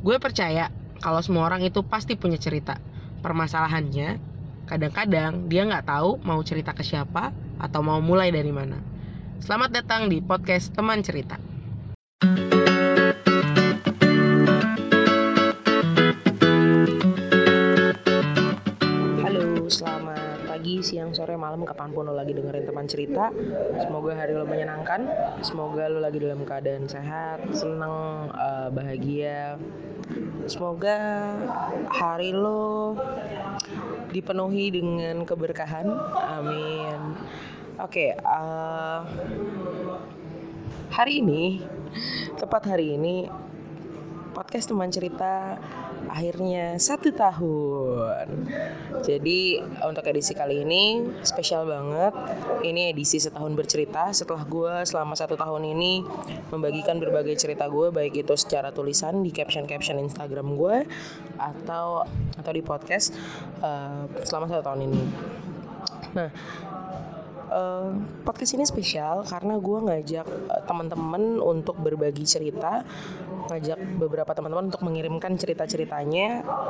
Gue percaya kalau semua orang itu pasti punya cerita. Permasalahannya, kadang-kadang dia nggak tahu mau cerita ke siapa atau mau mulai dari mana. Selamat datang di podcast Teman Cerita. Halo, selamat pagi, siang, sore, malam, kapan pun lo lagi dengerin teman cerita. Semoga hari lo menyenangkan, semoga lo lagi dalam keadaan sehat, senang, eh, bahagia. Semoga hari lo dipenuhi dengan keberkahan. Amin. Oke, eh, hari ini, tepat hari ini, podcast teman cerita akhirnya satu tahun. Jadi untuk edisi kali ini spesial banget. Ini edisi setahun bercerita setelah gue selama satu tahun ini membagikan berbagai cerita gue baik itu secara tulisan di caption-caption Instagram gue atau atau di podcast uh, selama satu tahun ini. Nah, uh, podcast ini spesial karena gue ngajak uh, teman-teman untuk berbagi cerita ngajak beberapa teman-teman untuk mengirimkan cerita-ceritanya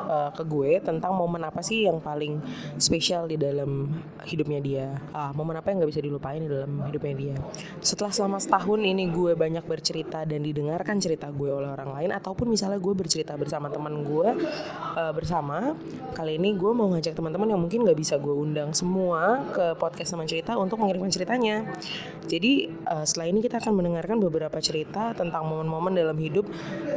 uh, ke gue tentang momen apa sih yang paling spesial di dalam hidupnya dia. Uh, momen apa yang nggak bisa dilupain di dalam hidupnya dia. Setelah selama setahun ini gue banyak bercerita dan didengarkan cerita gue oleh orang lain ataupun misalnya gue bercerita bersama teman gue uh, bersama kali ini gue mau ngajak teman-teman yang mungkin nggak bisa gue undang semua ke podcast teman cerita untuk mengirimkan ceritanya jadi uh, setelah ini kita akan mendengarkan beberapa cerita tentang momen-momen dalam hidup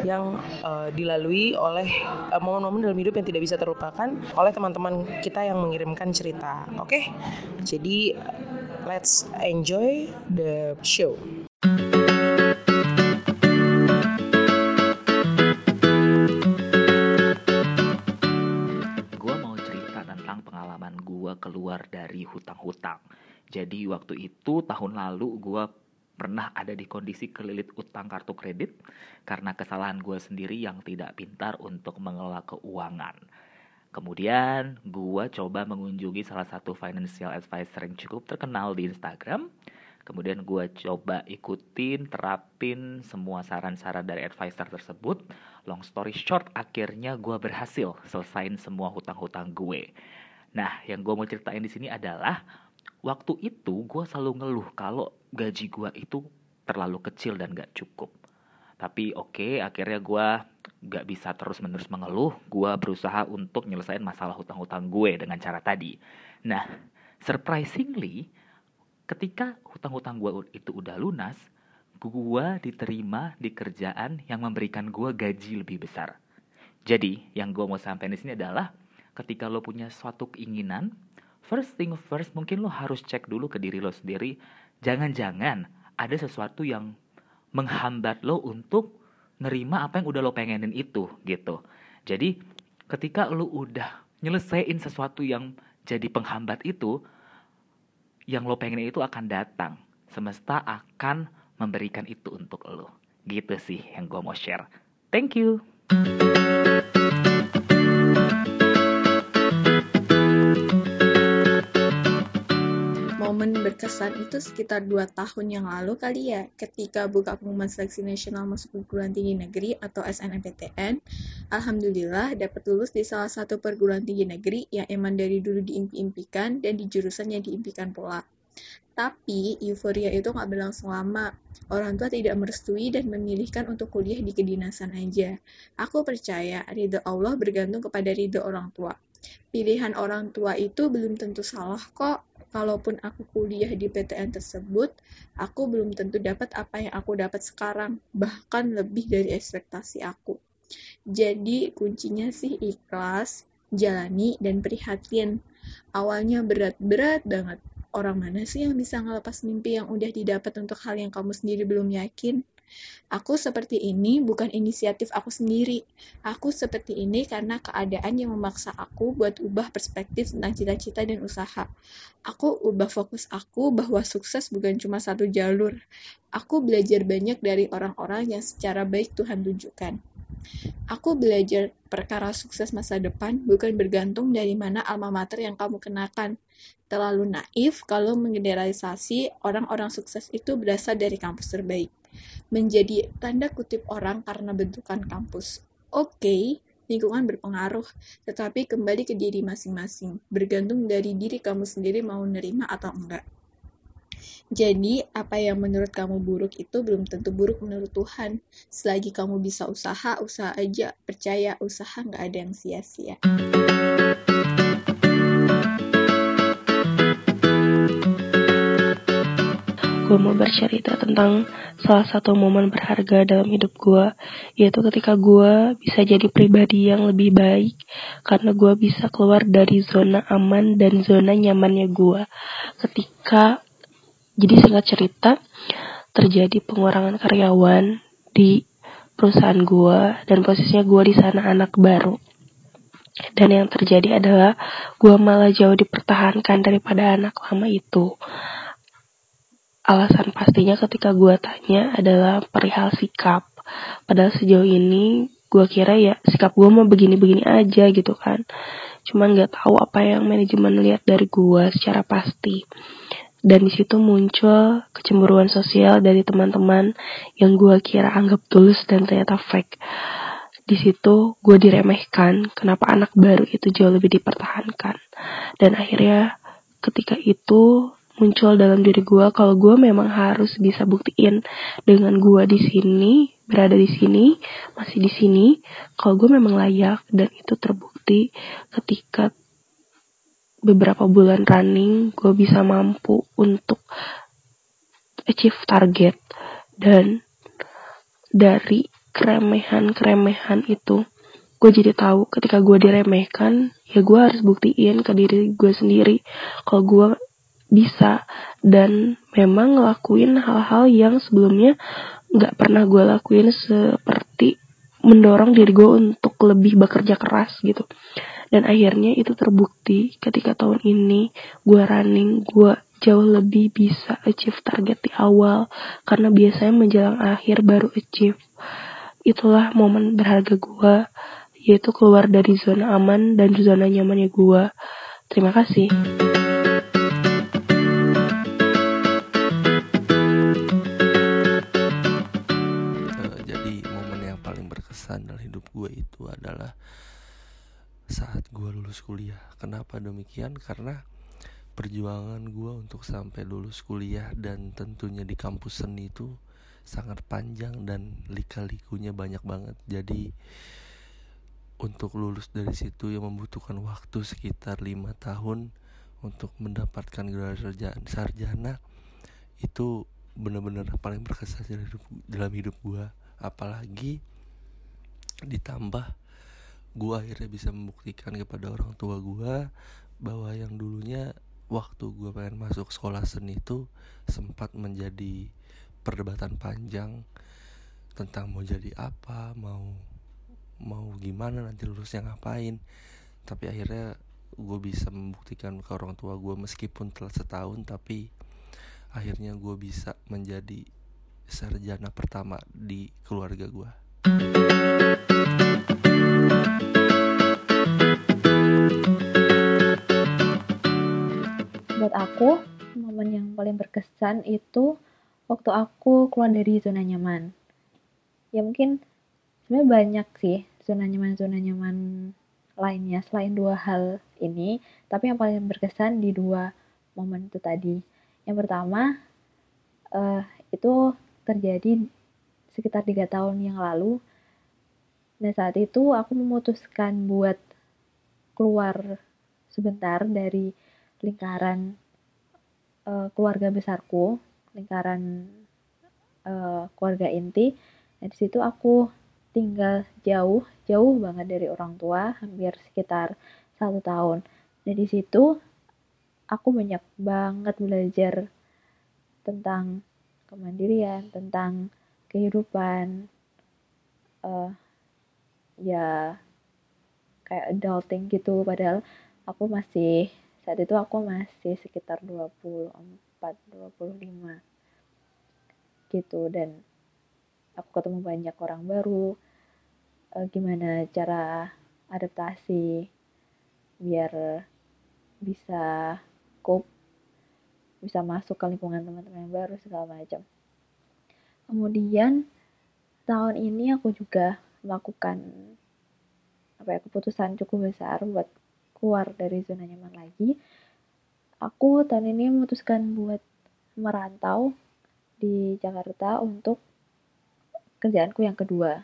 yang uh, dilalui oleh eh, momen-momen dalam hidup yang tidak bisa terlupakan oleh teman-teman kita yang mengirimkan cerita. Oke, okay? jadi let's enjoy the show. Keluar dari hutang-hutang. Jadi waktu itu tahun lalu gue pernah ada di kondisi kelilit utang kartu kredit karena kesalahan gue sendiri yang tidak pintar untuk mengelola keuangan. Kemudian gue coba mengunjungi salah satu financial advisor yang cukup terkenal di Instagram. Kemudian gue coba ikutin, terapin semua saran-saran dari advisor tersebut. Long story short, akhirnya gue berhasil selesain semua hutang-hutang gue. Nah, yang gue mau ceritain di sini adalah waktu itu gue selalu ngeluh kalau gaji gue itu terlalu kecil dan gak cukup. Tapi oke, okay, akhirnya gue gak bisa terus-menerus mengeluh. Gue berusaha untuk nyelesain masalah hutang-hutang gue dengan cara tadi. Nah, surprisingly, ketika hutang-hutang gue itu udah lunas, gue diterima di kerjaan yang memberikan gue gaji lebih besar. Jadi, yang gue mau sampaikan di sini adalah ketika lo punya suatu keinginan, first thing first mungkin lo harus cek dulu ke diri lo sendiri jangan-jangan ada sesuatu yang menghambat lo untuk nerima apa yang udah lo pengenin itu gitu. Jadi ketika lo udah nyelesain sesuatu yang jadi penghambat itu, yang lo pengen itu akan datang. Semesta akan memberikan itu untuk lo. Gitu sih yang gue mau share. Thank you. Momen berkesan itu sekitar 2 tahun yang lalu kali ya, ketika buka pengumuman seleksi nasional masuk perguruan tinggi negeri atau SNMPTN. Alhamdulillah dapat lulus di salah satu perguruan tinggi negeri yang emang dari dulu diimpi-impikan dan di jurusan yang diimpikan pula. Tapi euforia itu nggak berlangsung lama. Orang tua tidak merestui dan memilihkan untuk kuliah di kedinasan aja. Aku percaya ridho Allah bergantung kepada ridho orang tua. Pilihan orang tua itu belum tentu salah kok kalaupun aku kuliah di PTN tersebut, aku belum tentu dapat apa yang aku dapat sekarang, bahkan lebih dari ekspektasi aku. Jadi kuncinya sih ikhlas, jalani, dan prihatin. Awalnya berat-berat banget. Orang mana sih yang bisa ngelepas mimpi yang udah didapat untuk hal yang kamu sendiri belum yakin? Aku seperti ini bukan inisiatif aku sendiri. Aku seperti ini karena keadaan yang memaksa aku buat ubah perspektif tentang cita-cita dan usaha. Aku ubah fokus aku bahwa sukses bukan cuma satu jalur. Aku belajar banyak dari orang-orang yang secara baik Tuhan tunjukkan. Aku belajar perkara sukses masa depan bukan bergantung dari mana alma mater yang kamu kenakan. Terlalu naif kalau menggeneralisasi orang-orang sukses itu berasal dari kampus terbaik menjadi tanda kutip orang karena bentukan kampus. Oke, lingkungan berpengaruh, tetapi kembali ke diri masing-masing, bergantung dari diri kamu sendiri mau nerima atau enggak. Jadi, apa yang menurut kamu buruk itu belum tentu buruk menurut Tuhan. Selagi kamu bisa usaha, usaha aja. Percaya, usaha nggak ada yang sia-sia. gue mau bercerita tentang salah satu momen berharga dalam hidup gue, yaitu ketika gue bisa jadi pribadi yang lebih baik karena gue bisa keluar dari zona aman dan zona nyamannya gue. Ketika, jadi singkat cerita, terjadi pengurangan karyawan di perusahaan gue dan posisinya gue di sana anak baru. Dan yang terjadi adalah gue malah jauh dipertahankan daripada anak lama itu alasan pastinya ketika gue tanya adalah perihal sikap. Padahal sejauh ini gue kira ya sikap gue mau begini-begini aja gitu kan. Cuman gak tahu apa yang manajemen lihat dari gue secara pasti. Dan di situ muncul kecemburuan sosial dari teman-teman yang gue kira anggap tulus dan ternyata fake. Di situ gue diremehkan, kenapa anak baru itu jauh lebih dipertahankan. Dan akhirnya ketika itu muncul dalam diri gue kalau gue memang harus bisa buktiin dengan gue di sini berada di sini masih di sini kalau gue memang layak dan itu terbukti ketika beberapa bulan running gue bisa mampu untuk achieve target. Dan dari keremehan-keremehan itu gue jadi tahu ketika gue diremehkan ya gue harus buktiin ke diri gue sendiri kalau gue bisa. Dan memang ngelakuin hal-hal yang sebelumnya nggak pernah gue lakuin seperti mendorong diri gue untuk lebih bekerja keras gitu. Dan akhirnya itu terbukti ketika tahun ini gue running gue jauh lebih bisa achieve target di awal karena biasanya menjelang akhir baru achieve. Itulah momen berharga gue yaitu keluar dari zona aman dan zona nyamannya gue terima kasih itu adalah saat gue lulus kuliah. Kenapa demikian? Karena perjuangan gue untuk sampai lulus kuliah dan tentunya di kampus seni itu sangat panjang dan lika-likunya banyak banget. Jadi untuk lulus dari situ yang membutuhkan waktu sekitar lima tahun untuk mendapatkan gelar sarjana itu benar-benar paling berkesan dalam hidup, gue apalagi ditambah gue akhirnya bisa membuktikan kepada orang tua gue bahwa yang dulunya waktu gue pengen masuk sekolah seni itu sempat menjadi perdebatan panjang tentang mau jadi apa mau mau gimana nanti lulusnya ngapain. Tapi akhirnya gue bisa membuktikan ke orang tua gue meskipun telah setahun tapi akhirnya gue bisa menjadi sarjana pertama di keluarga gue buat aku momen yang paling berkesan itu waktu aku keluar dari zona nyaman. Ya mungkin sebenarnya banyak sih zona nyaman zona nyaman lainnya selain dua hal ini. Tapi yang paling berkesan di dua momen itu tadi. Yang pertama uh, itu terjadi sekitar tiga tahun yang lalu nah saat itu aku memutuskan buat keluar sebentar dari lingkaran uh, keluarga besarku, lingkaran uh, keluarga inti. Nah, di situ aku tinggal jauh, jauh banget dari orang tua, hampir sekitar satu tahun. Nah, di situ aku banyak banget belajar tentang kemandirian, tentang kehidupan, uh, ya kayak adulting gitu. Padahal aku masih saat itu aku masih sekitar 24 25 gitu dan aku ketemu banyak orang baru e, gimana cara adaptasi biar bisa cope bisa masuk ke lingkungan teman-teman yang baru segala macam kemudian tahun ini aku juga melakukan apa ya keputusan cukup besar buat keluar dari zona nyaman lagi. Aku tahun ini memutuskan buat merantau di Jakarta untuk kerjaanku yang kedua.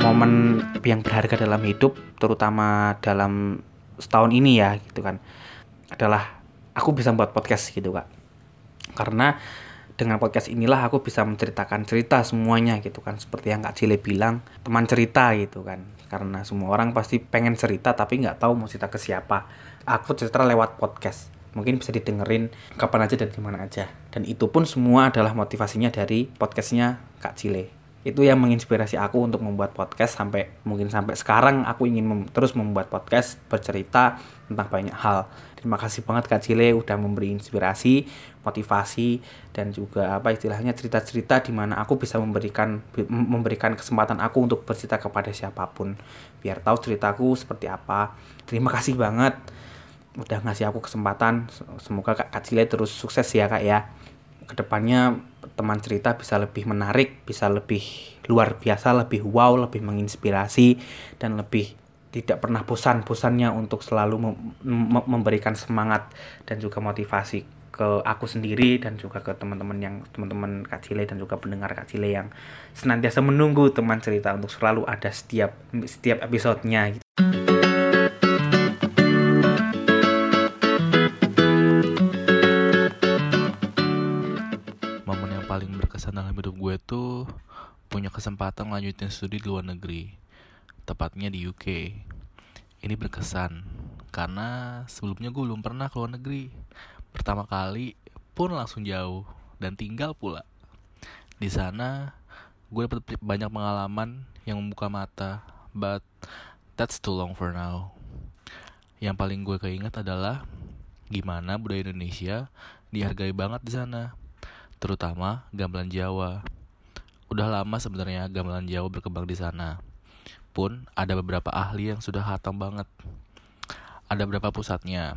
Momen yang berharga dalam hidup terutama dalam setahun ini ya gitu kan. Adalah aku bisa buat podcast gitu kak. Karena dengan podcast inilah aku bisa menceritakan cerita semuanya gitu kan. Seperti yang kak Cile bilang teman cerita gitu kan. Karena semua orang pasti pengen cerita tapi nggak tahu mau cerita ke siapa. Aku cerita lewat podcast. Mungkin bisa didengerin kapan aja dan di mana aja. Dan itu pun semua adalah motivasinya dari podcastnya kak Cile itu yang menginspirasi aku untuk membuat podcast sampai mungkin sampai sekarang aku ingin mem terus membuat podcast bercerita tentang banyak hal. Terima kasih banget Kak Cile udah memberi inspirasi motivasi dan juga apa istilahnya cerita-cerita di mana aku bisa memberikan memberikan kesempatan aku untuk bercerita kepada siapa pun. Biar tahu ceritaku seperti apa. Terima kasih banget udah ngasih aku kesempatan. Semoga Kak Cile terus sukses ya Kak ya ke depannya teman cerita bisa lebih menarik, bisa lebih luar biasa, lebih wow, lebih menginspirasi, dan lebih tidak pernah bosan-bosannya untuk selalu mem memberikan semangat dan juga motivasi ke aku sendiri dan juga ke teman-teman yang teman-teman Kak Cile dan juga pendengar Kak Cile yang senantiasa menunggu teman cerita untuk selalu ada setiap setiap episodenya gitu. Hidup gue tuh punya kesempatan lanjutin studi di luar negeri, tepatnya di UK. Ini berkesan karena sebelumnya gue belum pernah ke luar negeri. Pertama kali pun langsung jauh dan tinggal pula. Di sana gue dapat banyak pengalaman yang membuka mata, but that's too long for now. Yang paling gue keinget adalah gimana budaya Indonesia dihargai banget di sana terutama gamelan Jawa. Udah lama sebenarnya gamelan Jawa berkembang di sana. Pun ada beberapa ahli yang sudah hatam banget. Ada beberapa pusatnya.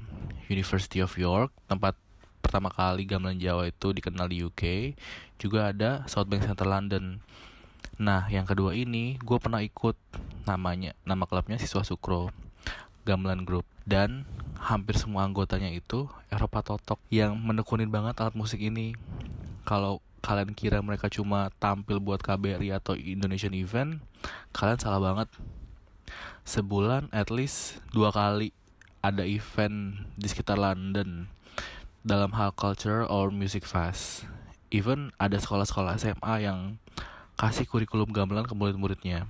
University of York, tempat pertama kali gamelan Jawa itu dikenal di UK. Juga ada South Bank Center London. Nah, yang kedua ini gue pernah ikut namanya, nama klubnya Siswa Sukro, Gamelan Group. Dan hampir semua anggotanya itu Eropa Totok yang menekunin banget alat musik ini kalau kalian kira mereka cuma tampil buat KBRI atau Indonesian event, kalian salah banget. Sebulan at least dua kali ada event di sekitar London dalam hal culture or music fest. Even ada sekolah-sekolah SMA yang kasih kurikulum gamelan ke murid-muridnya.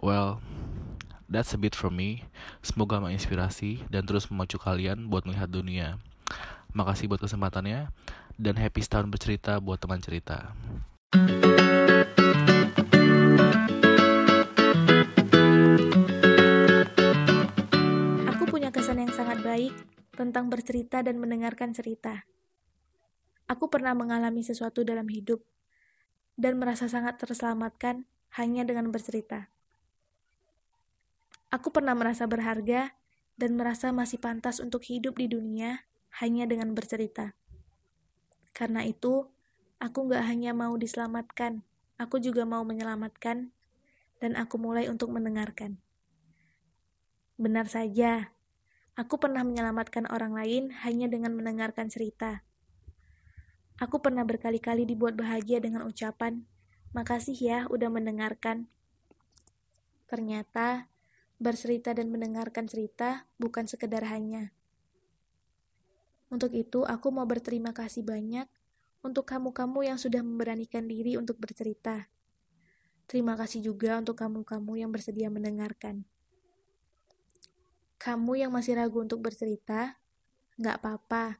Well, that's a bit from me. Semoga menginspirasi dan terus memacu kalian buat melihat dunia. Makasih buat kesempatannya dan happy setahun bercerita buat teman cerita. Aku punya kesan yang sangat baik tentang bercerita dan mendengarkan cerita. Aku pernah mengalami sesuatu dalam hidup dan merasa sangat terselamatkan hanya dengan bercerita. Aku pernah merasa berharga dan merasa masih pantas untuk hidup di dunia hanya dengan bercerita. Karena itu, aku gak hanya mau diselamatkan, aku juga mau menyelamatkan, dan aku mulai untuk mendengarkan. Benar saja, aku pernah menyelamatkan orang lain hanya dengan mendengarkan cerita. Aku pernah berkali-kali dibuat bahagia dengan ucapan, makasih ya udah mendengarkan. Ternyata, bercerita dan mendengarkan cerita bukan sekedar hanya untuk itu, aku mau berterima kasih banyak untuk kamu-kamu yang sudah memberanikan diri untuk bercerita. Terima kasih juga untuk kamu-kamu yang bersedia mendengarkan. Kamu yang masih ragu untuk bercerita, nggak apa-apa.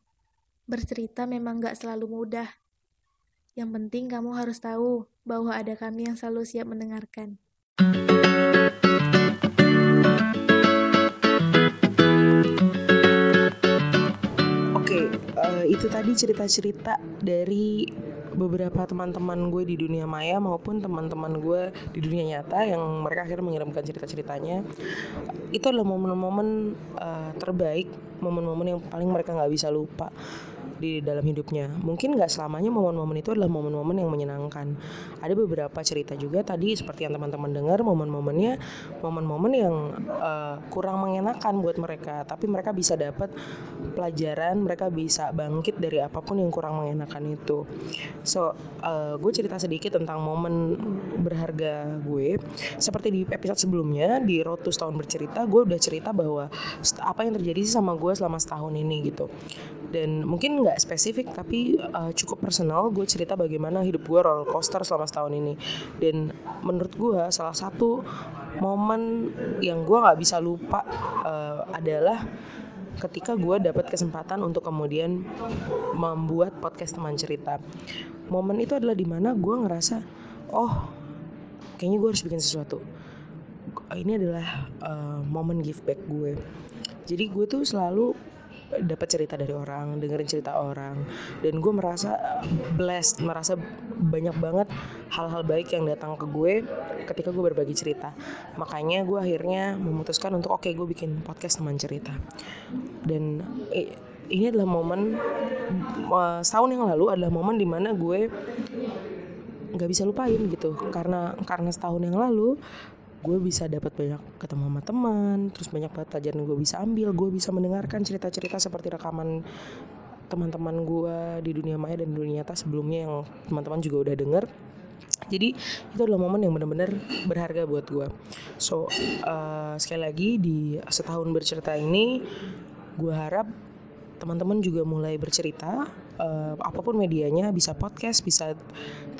Bercerita memang nggak selalu mudah. Yang penting kamu harus tahu bahwa ada kami yang selalu siap mendengarkan. Tadi cerita-cerita dari beberapa teman-teman gue di dunia maya maupun teman-teman gue di dunia nyata yang mereka akhirnya mengirimkan cerita-ceritanya. Itu adalah momen-momen uh, terbaik momen-momen yang paling mereka nggak bisa lupa di dalam hidupnya. Mungkin nggak selamanya momen-momen itu adalah momen-momen yang menyenangkan. Ada beberapa cerita juga tadi seperti yang teman-teman dengar momen-momennya momen-momen yang uh, kurang mengenakan buat mereka, tapi mereka bisa dapat pelajaran, mereka bisa bangkit dari apa pun yang kurang mengenakan itu. So, uh, gue cerita sedikit tentang momen berharga gue. Seperti di episode sebelumnya di Road to Setahun Bercerita, gue udah cerita bahwa apa yang terjadi sih sama gue selama setahun ini gitu dan mungkin nggak spesifik tapi uh, cukup personal gue cerita bagaimana hidup gue roller coaster selama setahun ini. Dan menurut gue salah satu momen yang gue nggak bisa lupa uh, adalah ketika gue dapat kesempatan untuk kemudian membuat podcast teman cerita. Momen itu adalah di mana gue ngerasa oh kayaknya gue harus bikin sesuatu. Ini adalah uh, momen give back gue jadi gue tuh selalu dapat cerita dari orang, dengerin cerita orang, dan gue merasa blessed, merasa banyak banget hal-hal baik yang datang ke gue ketika gue berbagi cerita. Makanya gue akhirnya memutuskan untuk oke okay, gue bikin podcast teman cerita. Dan eh, ini adalah momen uh, setahun yang lalu adalah momen di mana gue nggak bisa lupain gitu karena karena setahun yang lalu gue bisa dapat banyak ketemu sama teman terus banyak pelajaran gue bisa ambil. Gue bisa mendengarkan cerita-cerita seperti rekaman teman-teman gue di dunia maya dan dunia nyata sebelumnya yang teman-teman juga udah denger. Jadi itu adalah momen yang benar-benar berharga buat gue so uh, sekali lagi di setahun bercerita ini gue harap teman-teman juga mulai bercerita uh, apa pun medianya bisa podcast bisa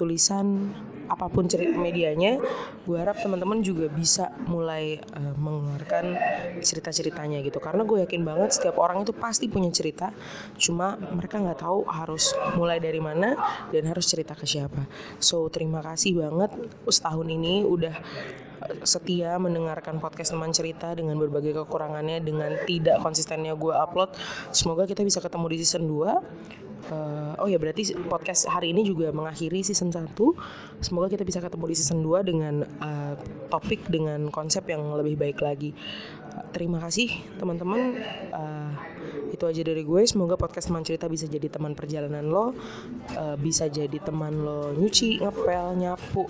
tulisan apa pun cerita medianya gue harap teman-teman juga bisa mulai uh, mengeluarkan cerita-ceritanya gitu. Karena gue yakin banget setiap orang itu pasti punya cerita cuma mereka nggak tahu harus mulai dari mana dan harus cerita ke siapa. So terima kasih banget setahun ini udah eh, setia mendengarkan podcast teman cerita dengan berbagai kekurangannya dengan tidak konsistennya gue upload. Semoga kita bisa ketemu di season 2 uh, oh ya berarti podcast hari ini juga mengakhiri season 1 semoga kita bisa ketemu di season 2 dengan uh, topik dengan konsep yang lebih baik lagi. Terima kasih teman-teman. Uh, itu aja dari gue. Semoga podcast teman cerita bisa jadi teman perjalanan lo uh, bisa jadi teman lo nyuci ngepel nyapu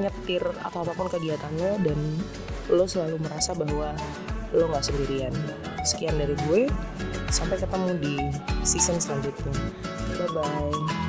nyetir atau apa pun kegiatannya. Dan lo selalu merasa bahwa lo nggak sendirian. Sekian dari gue sampai ketemu di season selanjutnya bye bye